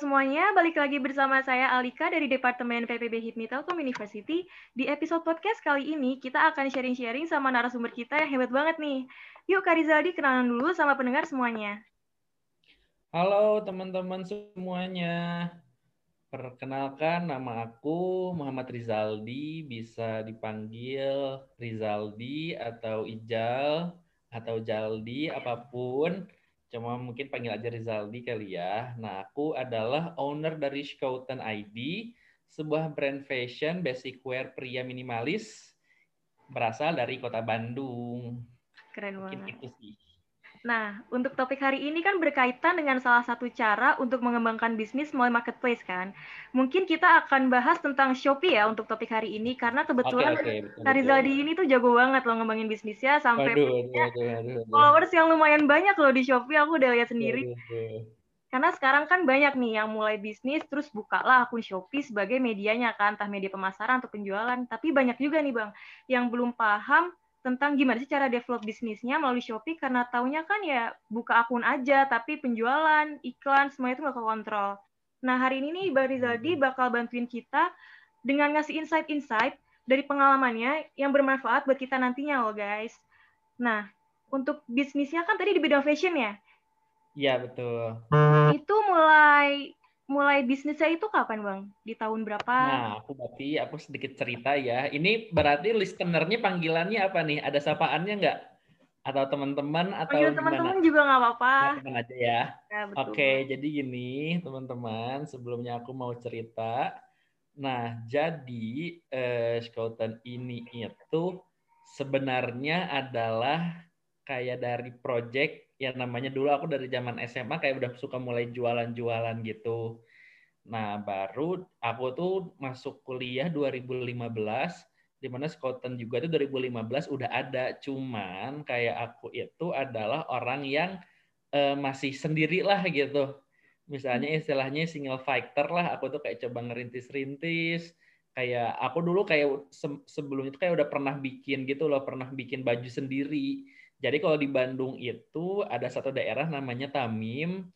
semuanya, balik lagi bersama saya Alika dari Departemen PPB HIPMI Telkom University. Di episode podcast kali ini, kita akan sharing-sharing sama narasumber kita yang hebat banget nih. Yuk Kak Rizaldi kenalan dulu sama pendengar semuanya. Halo teman-teman semuanya. Perkenalkan nama aku Muhammad Rizaldi, bisa dipanggil Rizaldi atau Ijal atau Jaldi apa pun cuma mungkin panggil aja Rizaldi kali ya. Nah, aku adalah owner dari Scouten ID, sebuah brand fashion basic wear pria minimalis berasal dari kota Bandung. Keren banget. Mungkin itu sih. Nah, untuk topik hari ini kan berkaitan dengan salah satu cara untuk mengembangkan bisnis melalui marketplace kan. Mungkin kita akan bahas tentang Shopee ya untuk topik hari ini karena kebetulan okay, okay, Rizaldi ini tuh jago banget loh ngembangin bisnisnya sampai aduh, punya aduh, aduh, aduh. followers yang lumayan banyak loh di Shopee aku udah lihat sendiri. Aduh, aduh. Karena sekarang kan banyak nih yang mulai bisnis terus bukalah akun Shopee sebagai medianya kan, entah media pemasaran atau penjualan. Tapi banyak juga nih Bang yang belum paham tentang gimana sih cara develop bisnisnya melalui Shopee karena taunya kan ya buka akun aja tapi penjualan, iklan semua itu nggak kekontrol. Nah hari ini nih Bang Rizaldi hmm. bakal bantuin kita dengan ngasih insight-insight dari pengalamannya yang bermanfaat buat kita nantinya loh guys. Nah untuk bisnisnya kan tadi di bidang fashion ya? Iya betul. Itu mulai mulai bisnisnya itu kapan bang? Di tahun berapa? Nah, aku berarti aku sedikit cerita ya. Ini berarti listenernya panggilannya apa nih? Ada sapaannya nggak? Atau teman-teman atau Panggil teman-teman juga nggak apa-apa. Teman aja ya. ya Oke, jadi gini teman-teman. Sebelumnya aku mau cerita. Nah, jadi eh, Scoutan ini itu sebenarnya adalah kayak dari project ya namanya dulu aku dari zaman SMA kayak udah suka mulai jualan-jualan gitu. Nah, baru aku tuh masuk kuliah 2015 di mana Scotland juga itu 2015 udah ada, cuman kayak aku itu adalah orang yang uh, masih sendiri lah gitu. Misalnya hmm. istilahnya single fighter lah, aku tuh kayak coba ngerintis-rintis, kayak aku dulu kayak sebelum itu kayak udah pernah bikin gitu loh, pernah bikin baju sendiri jadi kalau di Bandung itu ada satu daerah namanya Tamim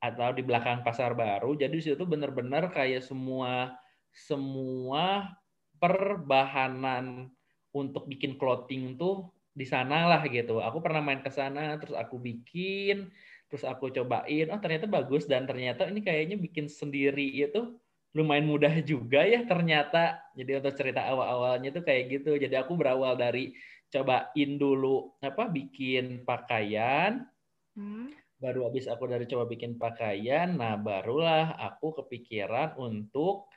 atau di belakang Pasar Baru. Jadi di situ benar-benar kayak semua semua perbahanan untuk bikin clothing tuh di sana lah gitu. Aku pernah main ke sana, terus aku bikin, terus aku cobain, oh ternyata bagus dan ternyata ini kayaknya bikin sendiri itu lumayan mudah juga ya ternyata. Jadi untuk cerita awal-awalnya tuh kayak gitu. Jadi aku berawal dari cobain dulu apa bikin pakaian. Hmm. Baru habis aku dari coba bikin pakaian, nah barulah aku kepikiran untuk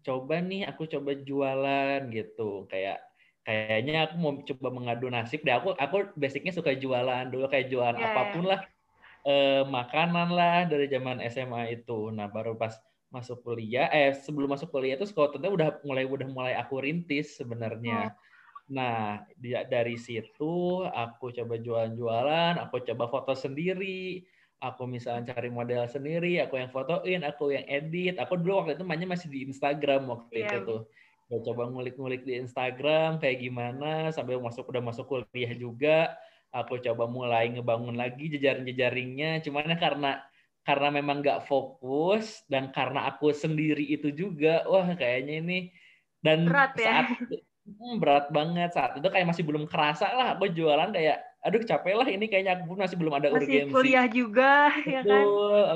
coba nih aku coba jualan gitu. Kayak kayaknya aku mau coba mengadu nasib deh. Aku aku basicnya suka jualan dulu kayak jualan yeah. apa pun lah. Eh, makanan lah dari zaman SMA itu. Nah, baru pas masuk kuliah eh sebelum masuk kuliah itu sekolahnya udah mulai udah mulai aku rintis sebenarnya. Oh Nah, dari situ aku coba jualan-jualan, aku coba foto sendiri, aku misalnya cari model sendiri, aku yang fotoin, aku yang edit. Aku dulu waktu itu mainnya masih di Instagram waktu yeah. itu tuh. Gue coba ngulik-ngulik di Instagram kayak gimana, sampai masuk udah masuk kuliah juga. Aku coba mulai ngebangun lagi jejaring-jejaringnya. Cuman karena karena memang nggak fokus dan karena aku sendiri itu juga, wah kayaknya ini. Dan Berat ya? saat Hmm, berat banget. Saat itu kayak masih belum kerasa lah aku jualan kayak aduh capek lah ini kayaknya. Aku masih belum ada masih urgensi. kuliah juga Betul, ya kan?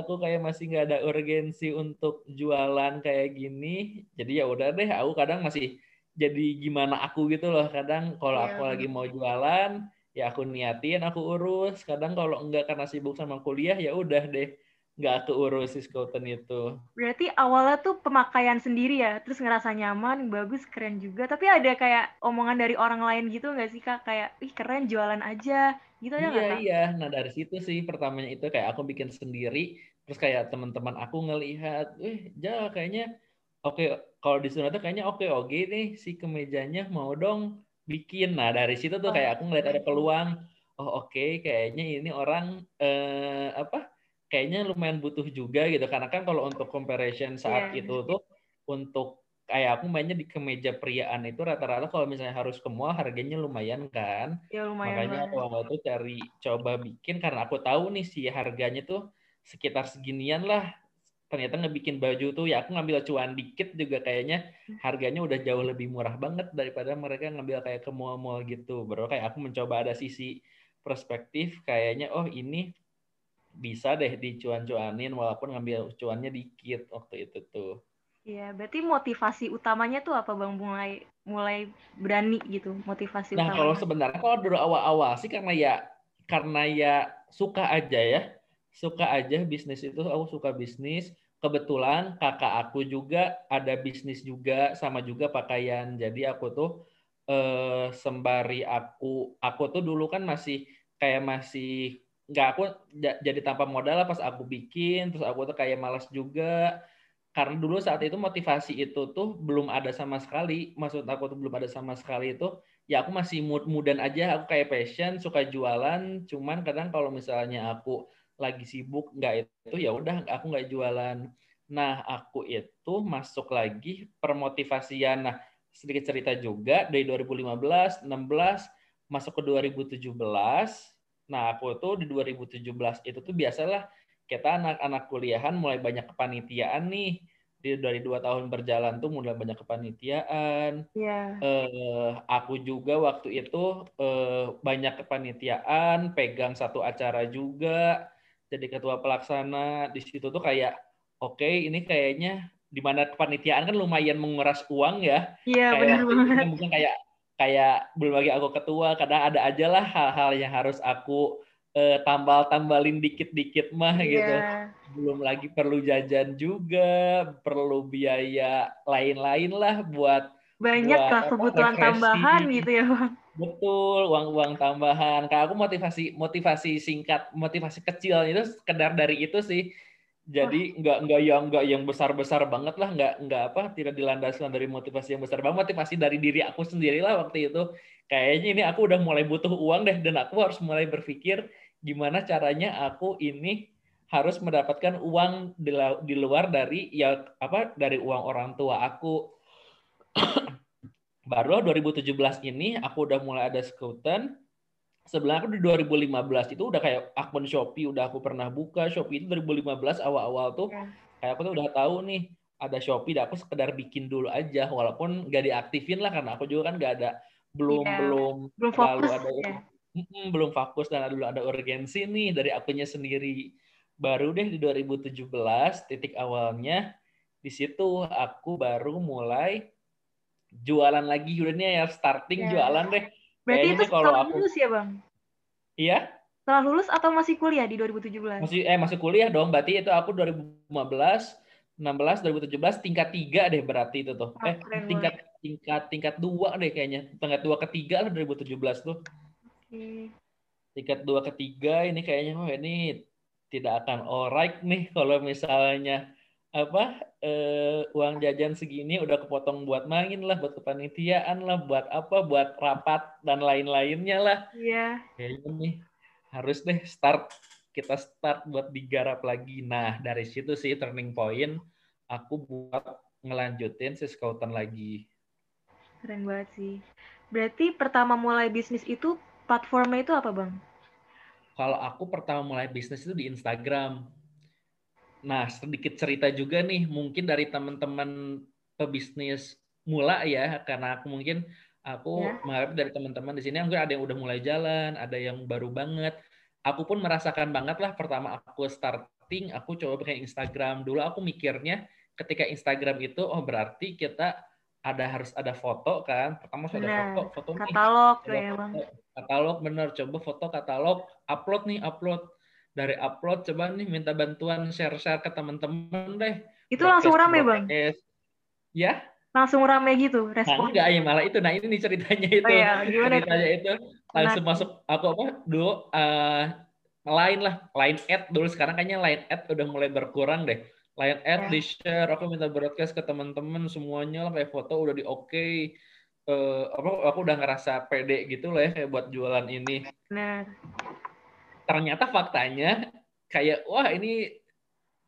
Aku kayak masih nggak ada urgensi untuk jualan kayak gini. Jadi ya udah deh aku kadang masih jadi gimana aku gitu loh. Kadang kalau yeah. aku lagi mau jualan ya aku niatin aku urus. Kadang kalau enggak karena sibuk sama kuliah ya udah deh nggak keurus si Scouten itu. Berarti awalnya tuh pemakaian sendiri ya, terus ngerasa nyaman, bagus, keren juga. Tapi ada kayak omongan dari orang lain gitu nggak sih kak? Kayak, ih keren, jualan aja, gitu ya Iya iya. Nah dari situ sih pertamanya itu kayak aku bikin sendiri, terus kayak teman-teman aku ngelihat, eh ja kayaknya oke okay, kalau di sana tuh kayaknya oke okay, oke nih si kemejanya mau dong bikin. Nah dari situ tuh kayak aku ngeliat ada peluang, oh oke okay, kayaknya ini orang eh, apa? Kayaknya lumayan butuh juga gitu. Karena kan kalau untuk comparison saat yeah. itu tuh untuk kayak aku mainnya di kemeja priaan itu rata-rata kalau misalnya harus ke mall harganya lumayan kan. Ya, lumayan makanya aku waktu itu cari coba bikin. Karena aku tahu nih sih harganya tuh sekitar seginian lah. Ternyata ngebikin baju tuh ya aku ngambil cuan dikit juga kayaknya. Harganya udah jauh lebih murah banget daripada mereka ngambil kayak ke mall-mall gitu. Bro. Kayak aku mencoba ada sisi perspektif kayaknya oh ini bisa deh dicuan-cuanin walaupun ngambil cuannya dikit waktu itu tuh. Iya, berarti motivasi utamanya tuh apa Bang mulai mulai berani gitu motivasi nah, utamanya. kalau sebenarnya kalau dulu awal-awal sih karena ya karena ya suka aja ya. Suka aja bisnis itu aku suka bisnis. Kebetulan kakak aku juga ada bisnis juga sama juga pakaian. Jadi aku tuh eh, sembari aku aku tuh dulu kan masih kayak masih nggak aku jadi tanpa modal pas aku bikin terus aku tuh kayak malas juga. Karena dulu saat itu motivasi itu tuh belum ada sama sekali. Maksud aku tuh belum ada sama sekali itu ya aku masih mood mudan aja. Aku kayak passion suka jualan. Cuman kadang kalau misalnya aku lagi sibuk nggak itu ya udah aku nggak jualan. Nah aku itu masuk lagi permotivasian. Nah sedikit cerita juga. Dari 2015 16 masuk ke 2017 Nah, aku tuh di 2017 itu tuh biasalah kita anak-anak kuliahan mulai banyak kepanitiaan nih. Di, dari dua tahun berjalan tuh mulai banyak kepanitiaan. Yeah. Eh, aku juga waktu itu eh, banyak kepanitiaan, pegang satu acara juga, jadi ketua pelaksana. Di situ tuh kayak, oke okay, ini kayaknya di mana kepanitiaan kan lumayan menguras uang ya. Iya, benar banget. Mungkin kayak kayak belum lagi aku ketua kadang ada aja lah hal-hal yang harus aku uh, tambal-tambalin dikit-dikit mah yeah. gitu. Belum lagi perlu jajan juga perlu biaya lain-lain lah buat banyak buat, lah kebutuhan tambahan gitu ya bang? Betul uang-uang tambahan. Kayak aku motivasi motivasi singkat motivasi kecil itu sekedar dari itu sih jadi nggak nggak yang nggak yang besar besar banget lah nggak nggak apa tidak dilandaskan dari motivasi yang besar banget motivasi dari diri aku sendiri lah waktu itu. Kayaknya ini aku udah mulai butuh uang deh dan aku harus mulai berpikir gimana caranya aku ini harus mendapatkan uang di luar dari ya apa dari uang orang tua aku. Baru 2017 ini aku udah mulai ada skuter sebenarnya aku di 2015 itu udah kayak akun Shopee udah aku pernah buka Shopee itu 2015 awal-awal tuh yeah. kayak aku tuh udah tahu nih ada Shopee dan aku sekedar bikin dulu aja walaupun gak diaktifin lah karena aku juga kan gak ada belum yeah. belum belum fokus ada mm, belum fokus dan dulu ada urgensi nih dari akunnya sendiri baru deh di 2017 titik awalnya di situ aku baru mulai jualan lagi udah nih ya starting yeah. jualan deh Berarti itu kalau setelah aku... lulus ya, Bang? Iya. Setelah lulus atau masih kuliah di 2017? Masih eh masih kuliah dong. Berarti itu aku 2015, 16, 2017 tingkat tiga deh berarti itu tuh. Oh, eh tingkat boleh. tingkat tingkat dua deh kayaknya. Tingkat dua ketiga lah 2017 tuh. Okay. Tingkat dua ketiga ini kayaknya oh ini tidak akan alright nih kalau misalnya apa uh, uang jajan segini udah kepotong buat main lah, buat kepanitiaan lah, buat apa, buat rapat dan lain-lainnya lah. Iya. Kayaknya nih harus deh start kita start buat digarap lagi. Nah dari situ sih turning point aku buat ngelanjutin si scoutan lagi. Keren banget sih. Berarti pertama mulai bisnis itu platformnya itu apa bang? Kalau aku pertama mulai bisnis itu di Instagram Nah, sedikit cerita juga nih, mungkin dari teman-teman pebisnis mula ya, karena aku mungkin aku ya. mengharap dari teman-teman di sini mungkin ada yang udah mulai jalan, ada yang baru banget. Aku pun merasakan banget lah pertama aku starting, aku coba pakai Instagram. Dulu aku mikirnya ketika Instagram itu oh berarti kita ada harus ada foto kan. Pertama sudah ada foto, foto katalog nih. ya, Bang. Katalog bener, coba foto katalog, upload nih, upload dari upload coba nih minta bantuan share-share ke teman-teman deh. Itu langsung rame bang? Ya? Langsung rame gitu respon? Nah, enggak ya malah itu. Nah ini nih ceritanya itu. Oh, iya. Gimana ceritanya itu langsung nah. masuk aku apa dulu uh, lain lah line ad dulu sekarang kayaknya line ad udah mulai berkurang deh. Line ad ya. di share aku minta broadcast ke teman-teman semuanya lah kayak foto udah di oke. Okay. Uh, eh, apa aku udah ngerasa pede gitu lah ya kayak buat jualan ini. Nah ternyata faktanya kayak wah ini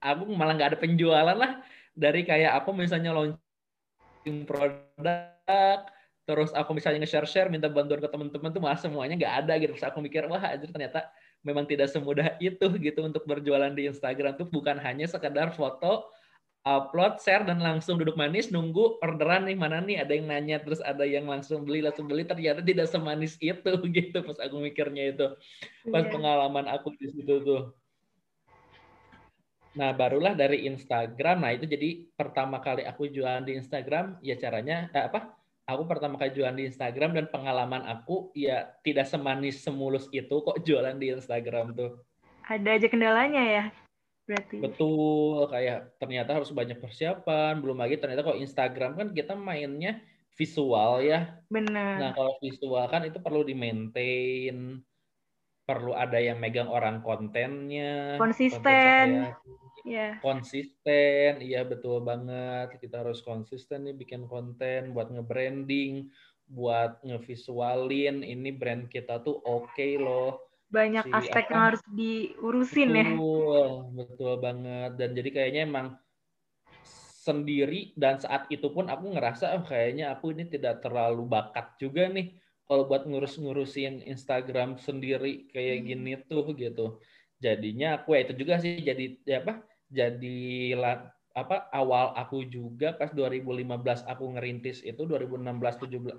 aku malah nggak ada penjualan lah dari kayak aku misalnya launching produk terus aku misalnya nge-share-share minta bantuan ke teman-teman tuh malah semuanya nggak ada gitu. Terus aku mikir wah aja ternyata memang tidak semudah itu gitu untuk berjualan di Instagram tuh bukan hanya sekedar foto upload, share dan langsung duduk manis nunggu orderan nih mana nih ada yang nanya terus ada yang langsung beli langsung beli ternyata tidak semanis itu gitu pas aku mikirnya itu pas yeah. pengalaman aku di situ tuh. Nah barulah dari Instagram, nah itu jadi pertama kali aku jualan di Instagram ya caranya eh, apa? Aku pertama kali jualan di Instagram dan pengalaman aku ya tidak semanis semulus itu kok jualan di Instagram tuh. Ada aja kendalanya ya berarti. Betul, kayak ternyata harus banyak persiapan, belum lagi ternyata kalau Instagram kan kita mainnya visual ya. Benar. Nah, kalau visual kan itu perlu di-maintain, perlu ada yang megang orang kontennya, konsisten. Ya. Konsisten, iya betul banget. Kita harus konsisten nih bikin konten buat nge-branding, buat ngevisualin ini brand kita tuh oke okay loh banyak si, aspek apa, yang harus diurusin betul, ya. Betul, betul banget. Dan jadi kayaknya emang sendiri dan saat itu pun aku ngerasa oh, kayaknya aku ini tidak terlalu bakat juga nih kalau buat ngurus-ngurusin Instagram sendiri kayak hmm. gini tuh gitu. Jadinya aku ya itu juga sih jadi ya apa? Jadi apa awal aku juga pas 2015 aku ngerintis itu 2016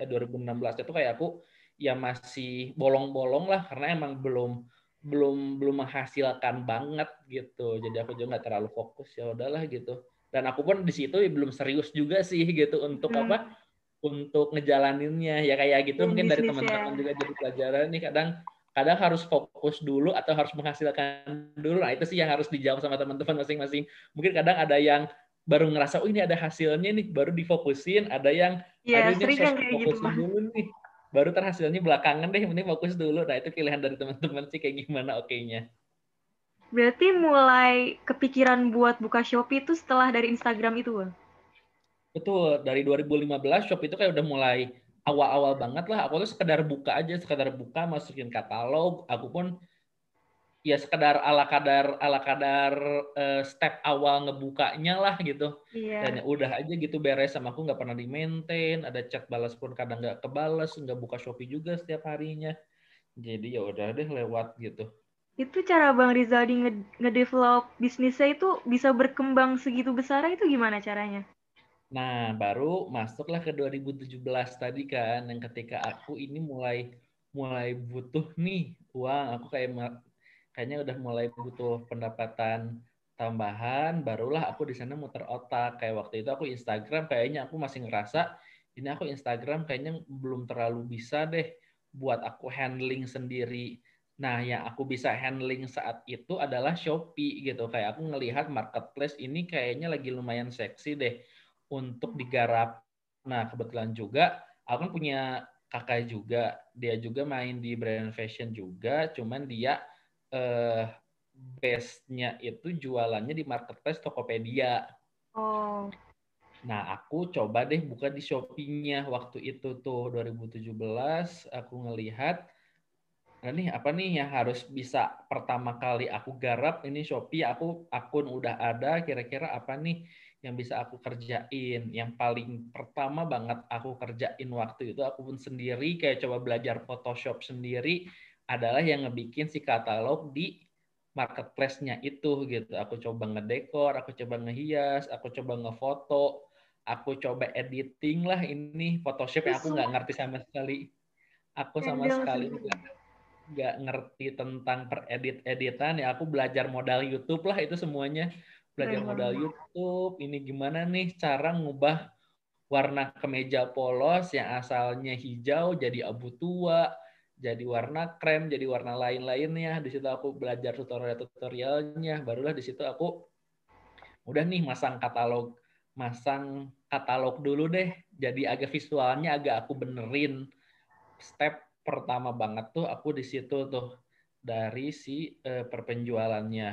17 eh 2016 itu kayak aku ya masih bolong-bolong lah karena emang belum belum belum menghasilkan banget gitu. Jadi aku juga nggak terlalu fokus ya udahlah gitu. Dan aku pun di situ ya belum serius juga sih gitu untuk hmm. apa untuk ngejalaninnya. Ya kayak gitu mungkin dari teman-teman ya. juga jadi pelajaran nih. Kadang kadang harus fokus dulu atau harus menghasilkan dulu. Nah itu sih yang harus dijawab sama teman-teman masing-masing. Mungkin kadang ada yang baru ngerasa oh ini ada hasilnya nih baru difokusin. Ada yang ya, ada yang kayak gitu dulu nih baru terhasilnya belakangan deh mending fokus dulu. Nah itu pilihan dari teman-teman sih kayak gimana oke-nya. Berarti mulai kepikiran buat buka Shopee itu setelah dari Instagram itu bang? Betul. Dari 2015 Shopee itu kayak udah mulai awal-awal banget lah. Aku tuh sekedar buka aja sekedar buka masukin katalog. Aku pun ya sekedar ala kadar ala kadar uh, step awal ngebukanya lah gitu. Iya. dan ya udah aja gitu beres sama aku nggak pernah di maintain ada chat balas pun kadang nggak kebales nggak buka shopee juga setiap harinya. Jadi ya udah deh lewat gitu. Itu cara bang Rizaldi ngedevelop bisnisnya itu bisa berkembang segitu besar itu gimana caranya? Nah baru masuklah ke 2017 tadi kan yang ketika aku ini mulai mulai butuh nih uang. Aku kayak kayaknya udah mulai butuh pendapatan tambahan barulah aku di sana muter otak. Kayak waktu itu aku Instagram kayaknya aku masih ngerasa ini aku Instagram kayaknya belum terlalu bisa deh buat aku handling sendiri. Nah yang aku bisa handling saat itu adalah Shopee gitu. Kayak aku ngelihat marketplace ini kayaknya lagi lumayan seksi deh untuk digarap. Nah kebetulan juga aku kan punya kakak juga. Dia juga main di brand fashion juga cuman dia eh, base-nya itu jualannya di marketplace Tokopedia. Oh. Nah, aku coba deh buka di Shopee-nya waktu itu tuh 2017 aku ngelihat nah nih apa nih yang harus bisa pertama kali aku garap ini Shopee aku akun udah ada kira-kira apa nih yang bisa aku kerjain yang paling pertama banget aku kerjain waktu itu aku pun sendiri kayak coba belajar Photoshop sendiri adalah yang ngebikin si katalog di marketplace-nya itu gitu. Aku coba ngedekor, aku coba ngehias, aku coba ngefoto, aku coba editing lah ini. Photoshop yang aku nggak ngerti sama sekali. Aku sama sekali nggak ngerti tentang peredit-editan. Ya aku belajar modal YouTube lah itu semuanya. Belajar modal YouTube ini gimana nih cara ngubah warna kemeja polos yang asalnya hijau jadi abu tua jadi warna krem, jadi warna lain-lainnya. Di situ aku belajar tutorial-tutorialnya. Barulah di situ aku udah nih masang katalog, masang katalog dulu deh. Jadi agak visualnya agak aku benerin. Step pertama banget tuh aku di situ tuh dari si uh, perpenjualannya.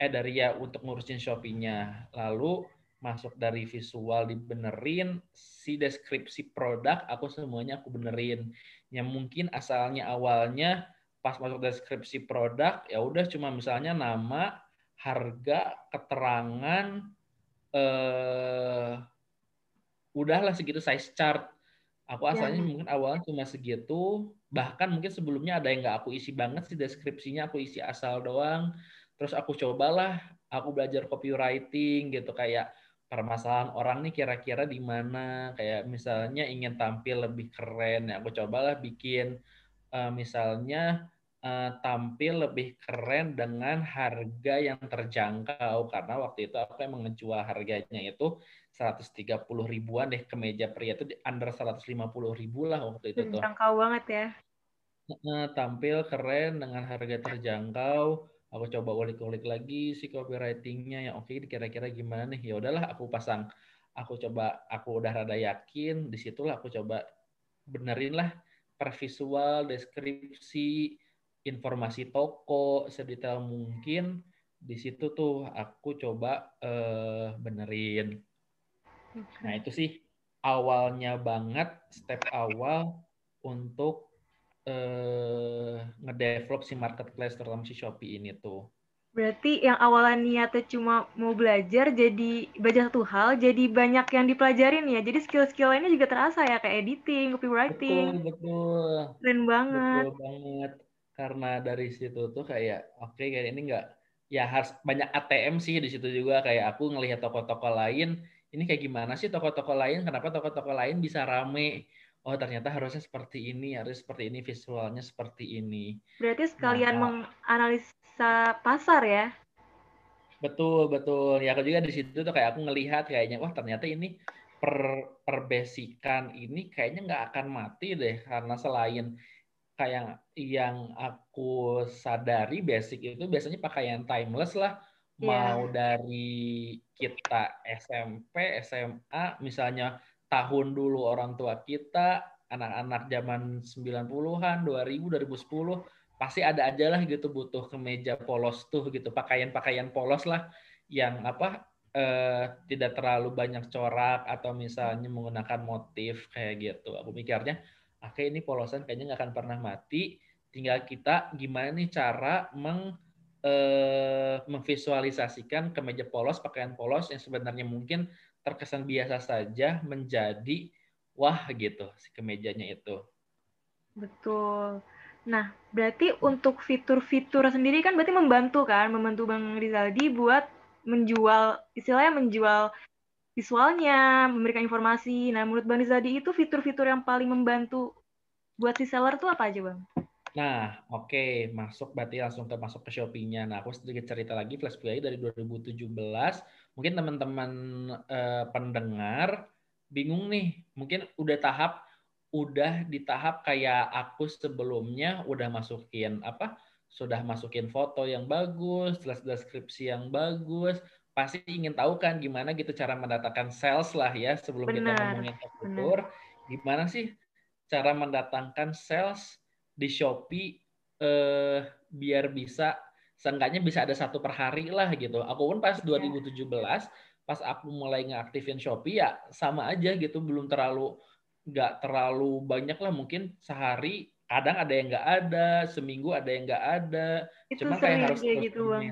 Eh dari ya untuk ngurusin Shopee-nya. Lalu masuk dari visual dibenerin, si deskripsi produk aku semuanya aku benerin yang mungkin asalnya awalnya pas masuk deskripsi produk ya udah cuma misalnya nama, harga, keterangan eh udahlah segitu size chart. Aku ya. asalnya ya. mungkin awalnya cuma segitu, bahkan mungkin sebelumnya ada yang nggak aku isi banget sih deskripsinya, aku isi asal doang. Terus aku cobalah, aku belajar copywriting gitu kayak permasalahan orang nih kira-kira di mana kayak misalnya ingin tampil lebih keren ya aku cobalah bikin uh, misalnya uh, tampil lebih keren dengan harga yang terjangkau karena waktu itu aku emang ngejual harganya itu 130 ribuan deh kemeja pria itu under 150 ribu lah waktu itu tuh. Terjangkau banget ya. Tampil keren dengan harga terjangkau aku coba ulik-ulik lagi si copywritingnya. Yang oke okay, kira-kira gimana nih? Ya udahlah aku pasang. Aku coba aku udah rada yakin di situlah aku coba benerin lah per visual deskripsi informasi toko sedetail mungkin. Di situ tuh aku coba uh, benerin. Nah itu sih awalnya banget step awal untuk uh, ngedevelop si marketplace terutama si Shopee ini tuh. Berarti yang awalnya niatnya cuma mau belajar jadi belajar satu hal jadi banyak yang dipelajarin ya. Jadi skill-skill lainnya juga terasa ya kayak editing, copywriting. Betul, betul. Keren banget. Betul banget. Karena dari situ tuh kayak oke okay, kayak ini enggak ya harus banyak ATM sih di situ juga kayak aku ngelihat toko-toko lain ini kayak gimana sih toko-toko lain kenapa toko-toko lain bisa rame oh ternyata harusnya seperti ini, harus seperti ini, visualnya seperti ini. Berarti sekalian nah, menganalisa pasar ya? Betul, betul. Ya aku juga di situ tuh kayak aku ngelihat kayaknya, wah ternyata ini per perbesikan ini kayaknya nggak akan mati deh karena selain kayak yang aku sadari basic itu biasanya pakaian timeless lah yeah. mau dari kita SMP, SMA misalnya tahun dulu orang tua kita, anak-anak zaman 90-an, 2000, 2010, pasti ada aja lah gitu butuh kemeja polos tuh gitu, pakaian-pakaian polos lah yang apa eh, tidak terlalu banyak corak atau misalnya menggunakan motif kayak gitu. Aku mikirnya, oke ini polosan kayaknya nggak akan pernah mati. Tinggal kita gimana nih cara meng eh, memvisualisasikan kemeja polos, pakaian polos yang sebenarnya mungkin terkesan biasa saja menjadi wah gitu si kemejanya itu. Betul. Nah, berarti untuk fitur-fitur sendiri kan berarti membantu kan, membantu Bang Rizaldi buat menjual, istilahnya menjual visualnya, memberikan informasi. Nah, menurut Bang Rizaldi itu fitur-fitur yang paling membantu buat si seller itu apa aja, Bang? Nah, oke, okay. masuk berarti langsung ke masuk ke Shopee-nya. Nah, aku sedikit cerita lagi Flash Play dari 2017 mungkin teman-teman uh, pendengar bingung nih, mungkin udah tahap udah di tahap kayak aku sebelumnya udah masukin apa? Sudah masukin foto yang bagus, jelas deskripsi yang bagus, pasti ingin tahu kan gimana gitu cara mendatangkan sales lah ya sebelum benar, kita ngomongin fitur, gimana sih cara mendatangkan sales di Shopee eh, biar bisa seenggaknya bisa ada satu per hari lah gitu. Aku pun pas 2017 iya. pas aku mulai ngeaktifin Shopee ya sama aja gitu, belum terlalu nggak terlalu banyak lah mungkin sehari kadang ada yang nggak ada, seminggu ada yang nggak ada. Itu Cuma kayak harus kayak gitu, Bang.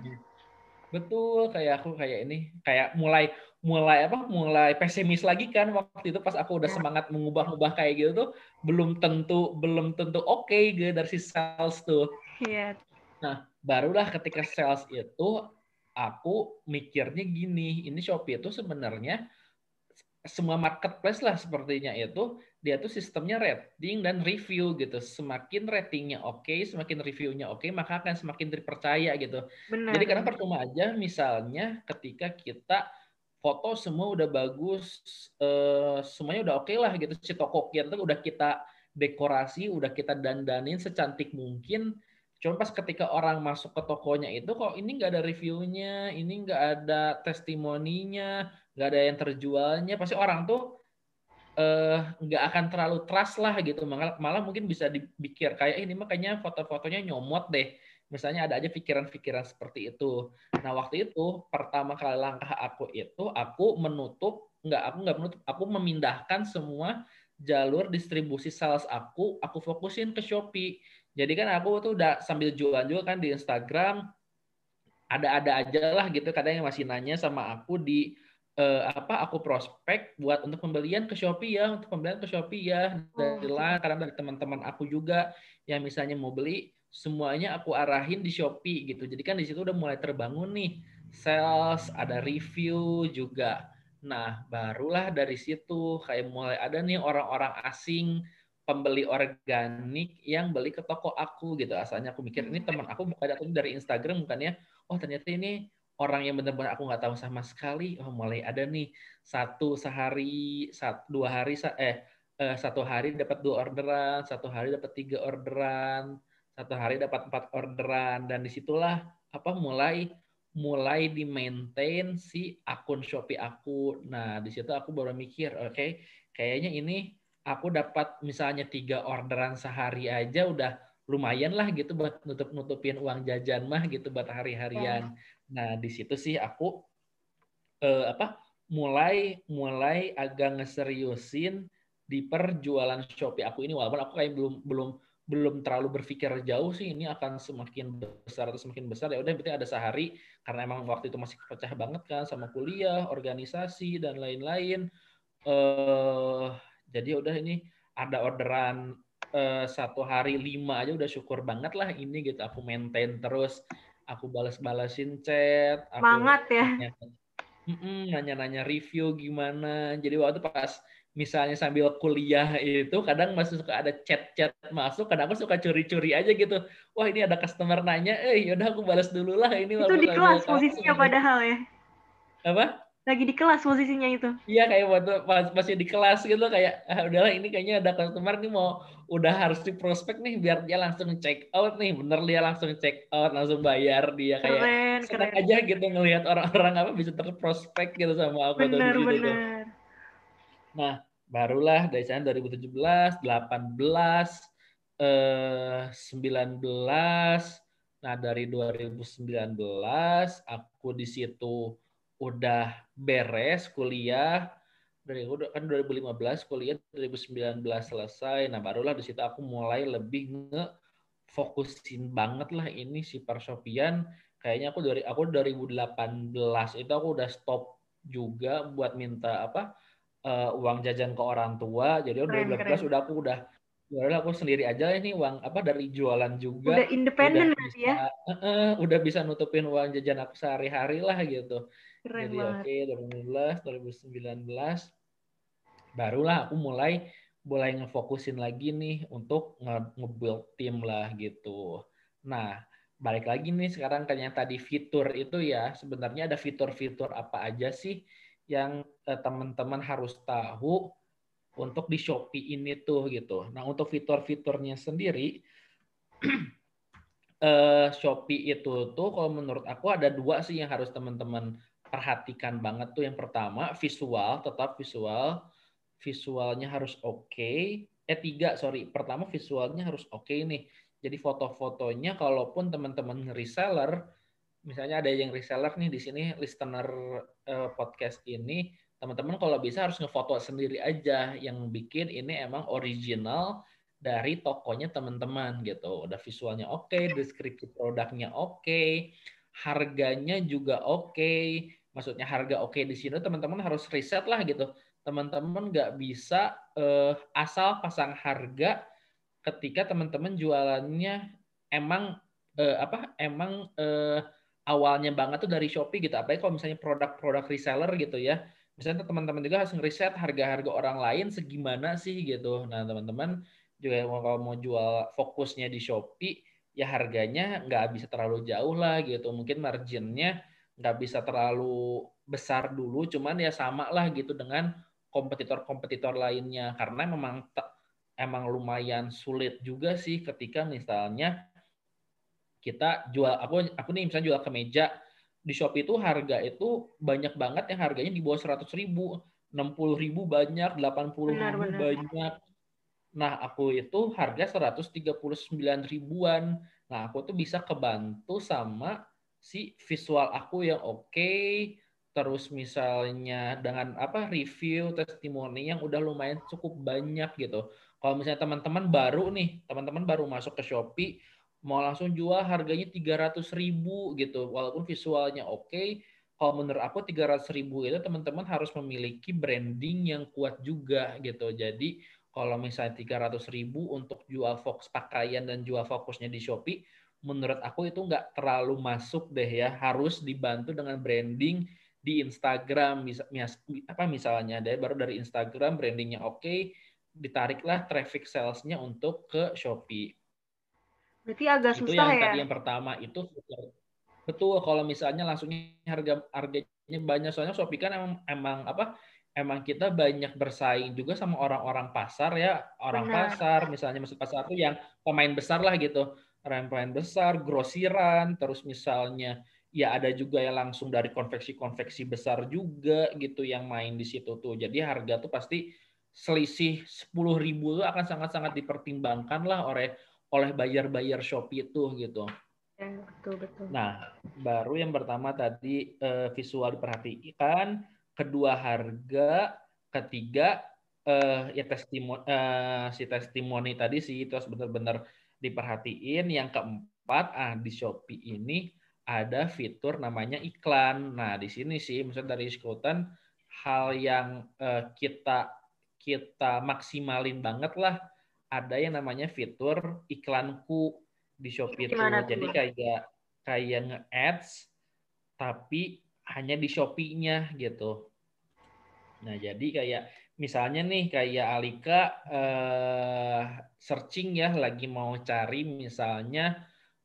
Betul, kayak aku kayak ini, kayak mulai mulai apa? Mulai pesimis lagi kan waktu itu pas aku udah iya. semangat mengubah-ubah kayak gitu tuh belum tentu belum tentu oke okay, gitu dari si sales tuh. Iya. Nah, barulah ketika sales itu aku mikirnya gini, ini Shopee itu sebenarnya semua marketplace lah sepertinya itu dia tuh sistemnya rating dan review gitu. Semakin ratingnya oke, okay, semakin reviewnya oke, okay, maka akan semakin dipercaya gitu. Benar. Jadi karena percuma aja misalnya ketika kita foto semua udah bagus, eh, semuanya udah oke okay lah gitu. Si toko kita udah kita dekorasi, udah kita dandanin secantik mungkin, Cuma pas ketika orang masuk ke tokonya itu kok ini nggak ada reviewnya, ini nggak ada testimoninya, nggak ada yang terjualnya, pasti orang tuh eh, nggak uh, akan terlalu trust lah gitu. Malah, malah mungkin bisa dipikir kayak ini makanya foto-fotonya nyomot deh. Misalnya ada aja pikiran-pikiran seperti itu. Nah waktu itu pertama kali langkah aku itu aku menutup nggak aku nggak menutup aku memindahkan semua jalur distribusi sales aku aku fokusin ke Shopee jadi kan aku tuh udah sambil jualan juga kan di Instagram. Ada-ada aja lah gitu kadang yang masih nanya sama aku di uh, apa aku prospek buat untuk pembelian ke Shopee ya, untuk pembelian ke Shopee ya. Dari oh, lah kadang dari teman-teman aku juga yang misalnya mau beli semuanya aku arahin di Shopee gitu. Jadi kan di situ udah mulai terbangun nih sales, ada review juga. Nah, barulah dari situ kayak mulai ada nih orang-orang asing pembeli organik yang beli ke toko aku gitu. Asalnya aku mikir ini teman aku bukan datang dari Instagram bukannya oh ternyata ini orang yang benar-benar aku nggak tahu sama sekali. Oh mulai ada nih satu sehari, satu dua hari eh, eh satu hari dapat dua orderan, satu hari dapat tiga orderan, satu hari dapat empat orderan dan di situlah apa mulai mulai di maintain si akun Shopee aku. Nah di situ aku baru mikir, oke, okay, kayaknya ini aku dapat misalnya tiga orderan sehari aja udah lumayan lah gitu buat nutup nutupin uang jajan mah gitu buat hari-harian. Ya. Nah di situ sih aku eh, apa mulai mulai agak ngeseriusin di perjualan Shopee aku ini walaupun aku kayak belum belum belum terlalu berpikir jauh sih ini akan semakin besar atau semakin besar. Ya udah berarti ada sehari karena emang waktu itu masih pecah banget kan sama kuliah organisasi dan lain-lain. Eh jadi ya udah ini ada orderan uh, satu hari lima aja udah syukur banget lah ini gitu. Aku maintain terus aku balas-balasin chat aku semangat ya. nanya-nanya review gimana. Jadi waktu pas misalnya sambil kuliah itu kadang masih suka ada chat-chat masuk kadang aku suka curi-curi aja gitu wah ini ada customer nanya eh yaudah aku balas dulu lah ini itu di kelas posisinya padahal ya apa lagi di kelas posisinya itu. Iya kayak waktu pas masih di kelas gitu kayak ah, udahlah ini kayaknya ada customer nih mau udah harus di prospek nih biar dia langsung check out nih bener dia langsung check out langsung bayar dia kayak keren, senang keren. aja gitu ngelihat orang-orang apa bisa terprospek gitu sama aku bener, gitu bener. Nah barulah dari sana 2017, 18, eh, 19 Nah, dari 2019 aku di situ udah beres kuliah. Dari kan 2015 kuliah 2019 selesai. Nah barulah di situ aku mulai lebih nge fokusin banget lah ini si Parsopian kayaknya aku dari aku 2018 itu aku udah stop juga buat minta apa uh, uang jajan ke orang tua jadi keren, 2018 keren. udah aku udah udah aku sendiri aja ini uang apa dari jualan juga udah independen ya uh, uh, udah bisa nutupin uang jajan aku sehari-hari lah gitu Keren Jadi oke okay, 2019 2019 barulah aku mulai mulai ngefokusin lagi nih untuk nge-build tim lah gitu. Nah, balik lagi nih sekarang yang tadi fitur itu ya, sebenarnya ada fitur-fitur apa aja sih yang eh, teman-teman harus tahu untuk di Shopee ini tuh gitu. Nah, untuk fitur-fiturnya sendiri eh, Shopee itu tuh kalau menurut aku ada dua sih yang harus teman-teman perhatikan banget tuh yang pertama visual tetap visual visualnya harus oke okay. eh tiga sorry pertama visualnya harus oke okay nih jadi foto-fotonya kalaupun teman-teman reseller misalnya ada yang reseller nih di sini listener uh, podcast ini teman-teman kalau bisa harus ngefoto sendiri aja. Yang bikin ini emang original dari tokonya teman-teman gitu. Udah visualnya oke okay, deskripsi produknya oke okay, harganya juga oke. Okay, maksudnya harga oke okay di sini teman-teman harus riset lah gitu. Teman-teman nggak bisa uh, asal pasang harga ketika teman-teman jualannya emang uh, apa emang uh, awalnya banget tuh dari Shopee gitu. Apalagi kalau misalnya produk-produk reseller gitu ya. Misalnya teman-teman juga harus ngeriset harga-harga orang lain segimana sih gitu. Nah teman-teman juga kalau mau jual fokusnya di Shopee ya harganya nggak bisa terlalu jauh lah gitu. Mungkin marginnya nggak bisa terlalu besar dulu, cuman ya sama lah gitu dengan kompetitor-kompetitor lainnya. Karena memang emang lumayan sulit juga sih ketika misalnya kita jual aku aku nih misalnya jual kemeja di Shopee itu harga itu banyak banget yang harganya di bawah seratus ribu, enam puluh ribu banyak, delapan puluh ribu benar. banyak. Nah aku itu harga seratus tiga puluh sembilan ribuan. Nah aku tuh bisa kebantu sama si visual aku yang oke, okay, terus misalnya dengan apa review testimoni yang udah lumayan cukup banyak gitu. Kalau misalnya teman-teman baru nih, teman-teman baru masuk ke Shopee, mau langsung jual harganya 300 ribu gitu, walaupun visualnya oke, okay, kalau menurut aku 300 ribu itu teman-teman harus memiliki branding yang kuat juga gitu. Jadi kalau misalnya 300 ribu untuk jual fokus pakaian dan jual fokusnya di Shopee, menurut aku itu nggak terlalu masuk deh ya. Harus dibantu dengan branding di Instagram mis, mis, apa misalnya dari baru dari Instagram brandingnya oke okay, ditariklah traffic salesnya untuk ke Shopee. Berarti agak itu susah yang ya. tadi yang pertama itu betul kalau misalnya langsungnya harga harganya banyak soalnya Shopee kan emang emang apa emang kita banyak bersaing juga sama orang-orang pasar ya orang Benar. pasar misalnya masuk pasar itu yang pemain besar lah gitu pemain besar grosiran terus misalnya ya ada juga yang langsung dari konveksi-konveksi besar juga gitu yang main di situ tuh. Jadi harga tuh pasti selisih 10 ribu tuh akan sangat-sangat dipertimbangkan lah oleh oleh bayar-bayar Shopee itu gitu. Ya, betul betul. Nah, baru yang pertama tadi eh, visual diperhatikan, kedua harga, ketiga eh, ya testimoni eh, si testimoni tadi sih itu harus benar-benar diperhatiin. Yang keempat, ah di Shopee ini ada fitur namanya iklan. Nah, di sini sih misalnya dari Skotan hal yang uh, kita kita maksimalin banget lah ada yang namanya fitur iklanku di Shopee itu. Jadi kayak kayak nge-ads tapi hanya di Shopee-nya gitu. Nah, jadi kayak misalnya nih kayak Alika uh, searching ya lagi mau cari misalnya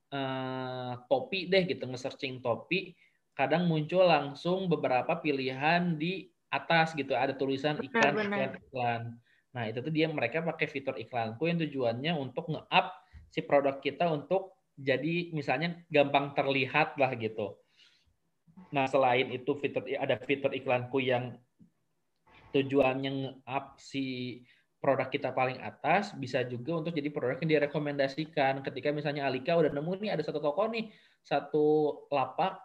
uh, topi deh gitu nge-searching topi kadang muncul langsung beberapa pilihan di atas gitu ada tulisan iklan benar, iklan iklan nah itu tuh dia mereka pakai fitur iklanku yang tujuannya untuk nge-up si produk kita untuk jadi misalnya gampang terlihat lah gitu. Nah selain itu fitur ada fitur iklanku yang tujuannya nge-up si produk kita paling atas bisa juga untuk jadi produk yang direkomendasikan. Ketika misalnya Alika udah nemu nih ada satu toko nih satu lapak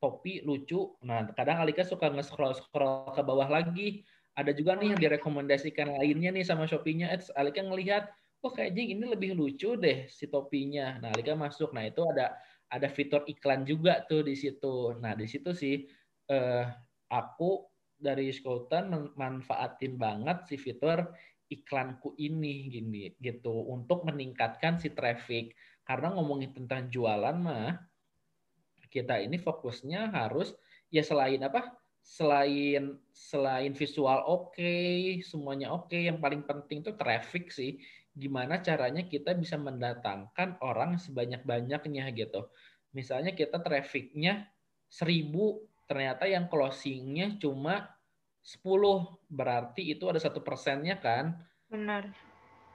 topi lucu. Nah kadang Alika suka nge-scroll scroll ke bawah lagi ada juga nih yang direkomendasikan lainnya nih sama Shopee-nya. Alika ngelihat oh kayaknya ini lebih lucu deh si topinya. Nah Alika masuk. Nah itu ada ada fitur iklan juga tuh di situ. Nah di situ sih eh, aku dari Scoutan manfaatin banget si fitur iklanku ini gini gitu. Untuk meningkatkan si traffic. Karena ngomongin tentang jualan mah kita ini fokusnya harus ya selain apa selain selain visual oke okay, semuanya oke okay, yang paling penting tuh traffic sih gimana caranya kita bisa mendatangkan orang sebanyak-banyaknya gitu misalnya kita trafficnya seribu ternyata yang closingnya cuma 10 berarti itu ada satu persennya kan? Benar.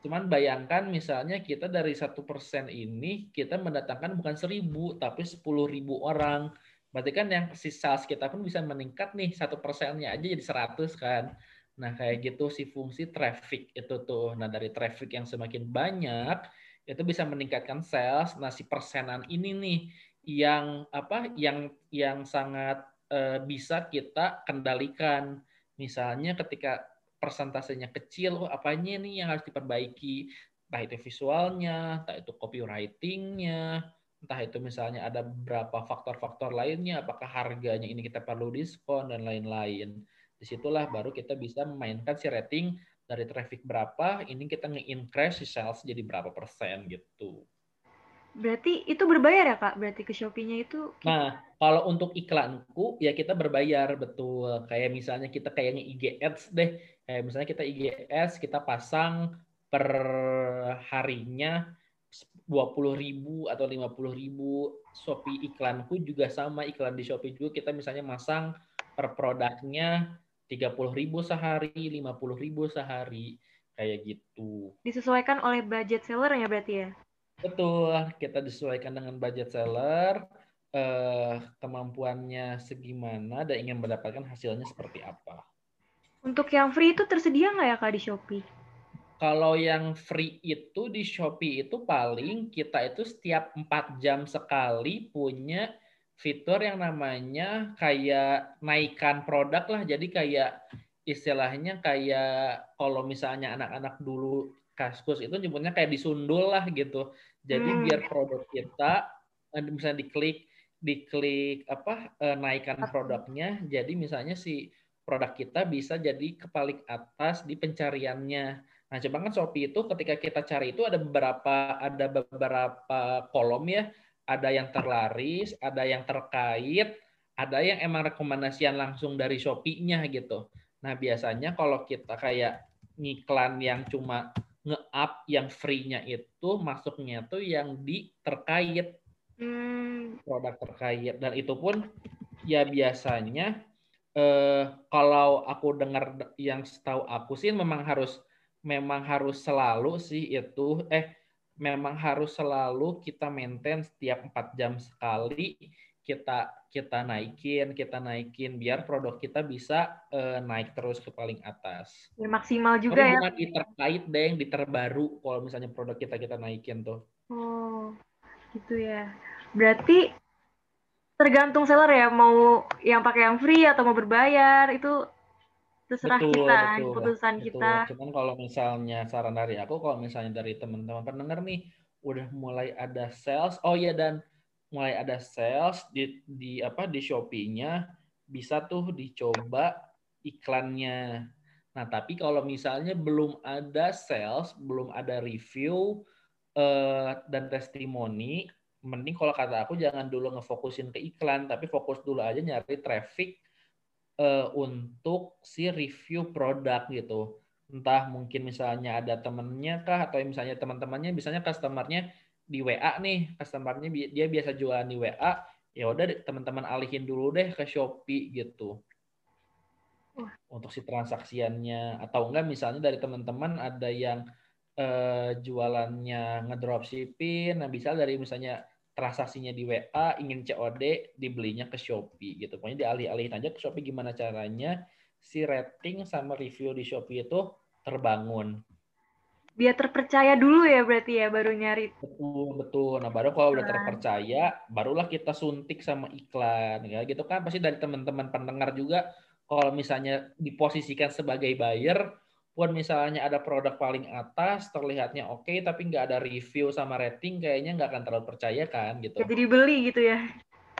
Cuman bayangkan misalnya kita dari satu persen ini kita mendatangkan bukan seribu tapi sepuluh ribu orang. Berarti kan yang si sales kita pun bisa meningkat nih satu persennya aja jadi seratus kan. Nah kayak gitu si fungsi traffic itu tuh. Nah dari traffic yang semakin banyak itu bisa meningkatkan sales. Nah si persenan ini nih yang apa yang yang sangat uh, bisa kita kendalikan Misalnya ketika persentasenya kecil, oh, apanya nih yang harus diperbaiki? Entah itu visualnya, entah itu copywritingnya, entah itu misalnya ada beberapa faktor-faktor lainnya, apakah harganya ini kita perlu diskon dan lain-lain. Di situlah baru kita bisa memainkan si rating dari traffic berapa, ini kita nge-increase si sales jadi berapa persen gitu. Berarti itu berbayar ya kak? Berarti ke Shopee-nya itu? Kita... Nah, kalau untuk iklanku ya kita berbayar betul. Kayak misalnya kita kayaknya IG Ads deh. Kayak misalnya kita IG Ads kita pasang per harinya dua puluh ribu atau lima puluh ribu. Shopee iklanku juga sama iklan di Shopee juga kita misalnya masang per produknya tiga puluh ribu sehari, lima puluh ribu sehari kayak gitu. Disesuaikan oleh budget seller ya berarti ya? Betul, kita disesuaikan dengan budget seller, eh, kemampuannya segimana, dan ingin mendapatkan hasilnya seperti apa. Untuk yang free itu tersedia nggak ya Kak di Shopee? Kalau yang free itu di Shopee itu paling kita itu setiap 4 jam sekali punya fitur yang namanya kayak naikkan produk lah. Jadi kayak istilahnya kayak kalau misalnya anak-anak dulu kaskus itu nyebutnya kayak disundul lah gitu. Jadi hmm. biar produk kita eh, misalnya diklik diklik apa eh, naikkan produknya. Jadi misalnya si produk kita bisa jadi kepalik atas di pencariannya. Nah, coba kan Shopee itu ketika kita cari itu ada beberapa ada beberapa kolom ya. Ada yang terlaris, ada yang terkait, ada yang emang rekomendasian langsung dari Shopee-nya gitu. Nah, biasanya kalau kita kayak ngiklan yang cuma nge-up yang free-nya itu masuknya tuh yang di terkait hmm. produk terkait dan itu pun ya biasanya eh, kalau aku dengar yang setahu aku sih memang harus memang harus selalu sih itu eh memang harus selalu kita maintain setiap empat jam sekali kita kita naikin kita naikin biar produk kita bisa uh, naik terus ke paling atas. Ya, maksimal juga Tapi ya. Bukan di terkait deh yang di terbaru kalau misalnya produk kita kita naikin tuh. Oh gitu ya. Berarti tergantung seller ya mau yang pakai yang free atau mau berbayar itu terserah betul, kita betul, keputusan betul. kita. Cuman kalau misalnya saran dari aku kalau misalnya dari teman-teman pendengar nih udah mulai ada sales, oh ya dan mulai ada sales di di apa di Shopee-nya bisa tuh dicoba iklannya. Nah, tapi kalau misalnya belum ada sales, belum ada review eh, dan testimoni, mending kalau kata aku jangan dulu ngefokusin ke iklan, tapi fokus dulu aja nyari traffic uh, untuk si review produk gitu. Entah mungkin misalnya ada temennya kah atau misalnya teman-temannya, misalnya customernya di WA nih, customernya dia biasa jualan di WA, ya udah teman-teman alihin dulu deh ke Shopee gitu. Untuk si transaksiannya. Atau enggak misalnya dari teman-teman ada yang uh, jualannya ngedropshipping, nah bisa dari misalnya transaksinya di WA, ingin COD, dibelinya ke Shopee gitu. Pokoknya dialih-alihin aja ke Shopee gimana caranya si rating sama review di Shopee itu terbangun. Biar terpercaya dulu ya berarti ya baru nyari. Betul, betul. Nah, baru kalau udah terpercaya, barulah kita suntik sama iklan ya gitu kan pasti dari teman-teman pendengar juga kalau misalnya diposisikan sebagai buyer pun misalnya ada produk paling atas terlihatnya oke okay, tapi nggak ada review sama rating kayaknya nggak akan terlalu percaya kan gitu. Jadi beli gitu ya.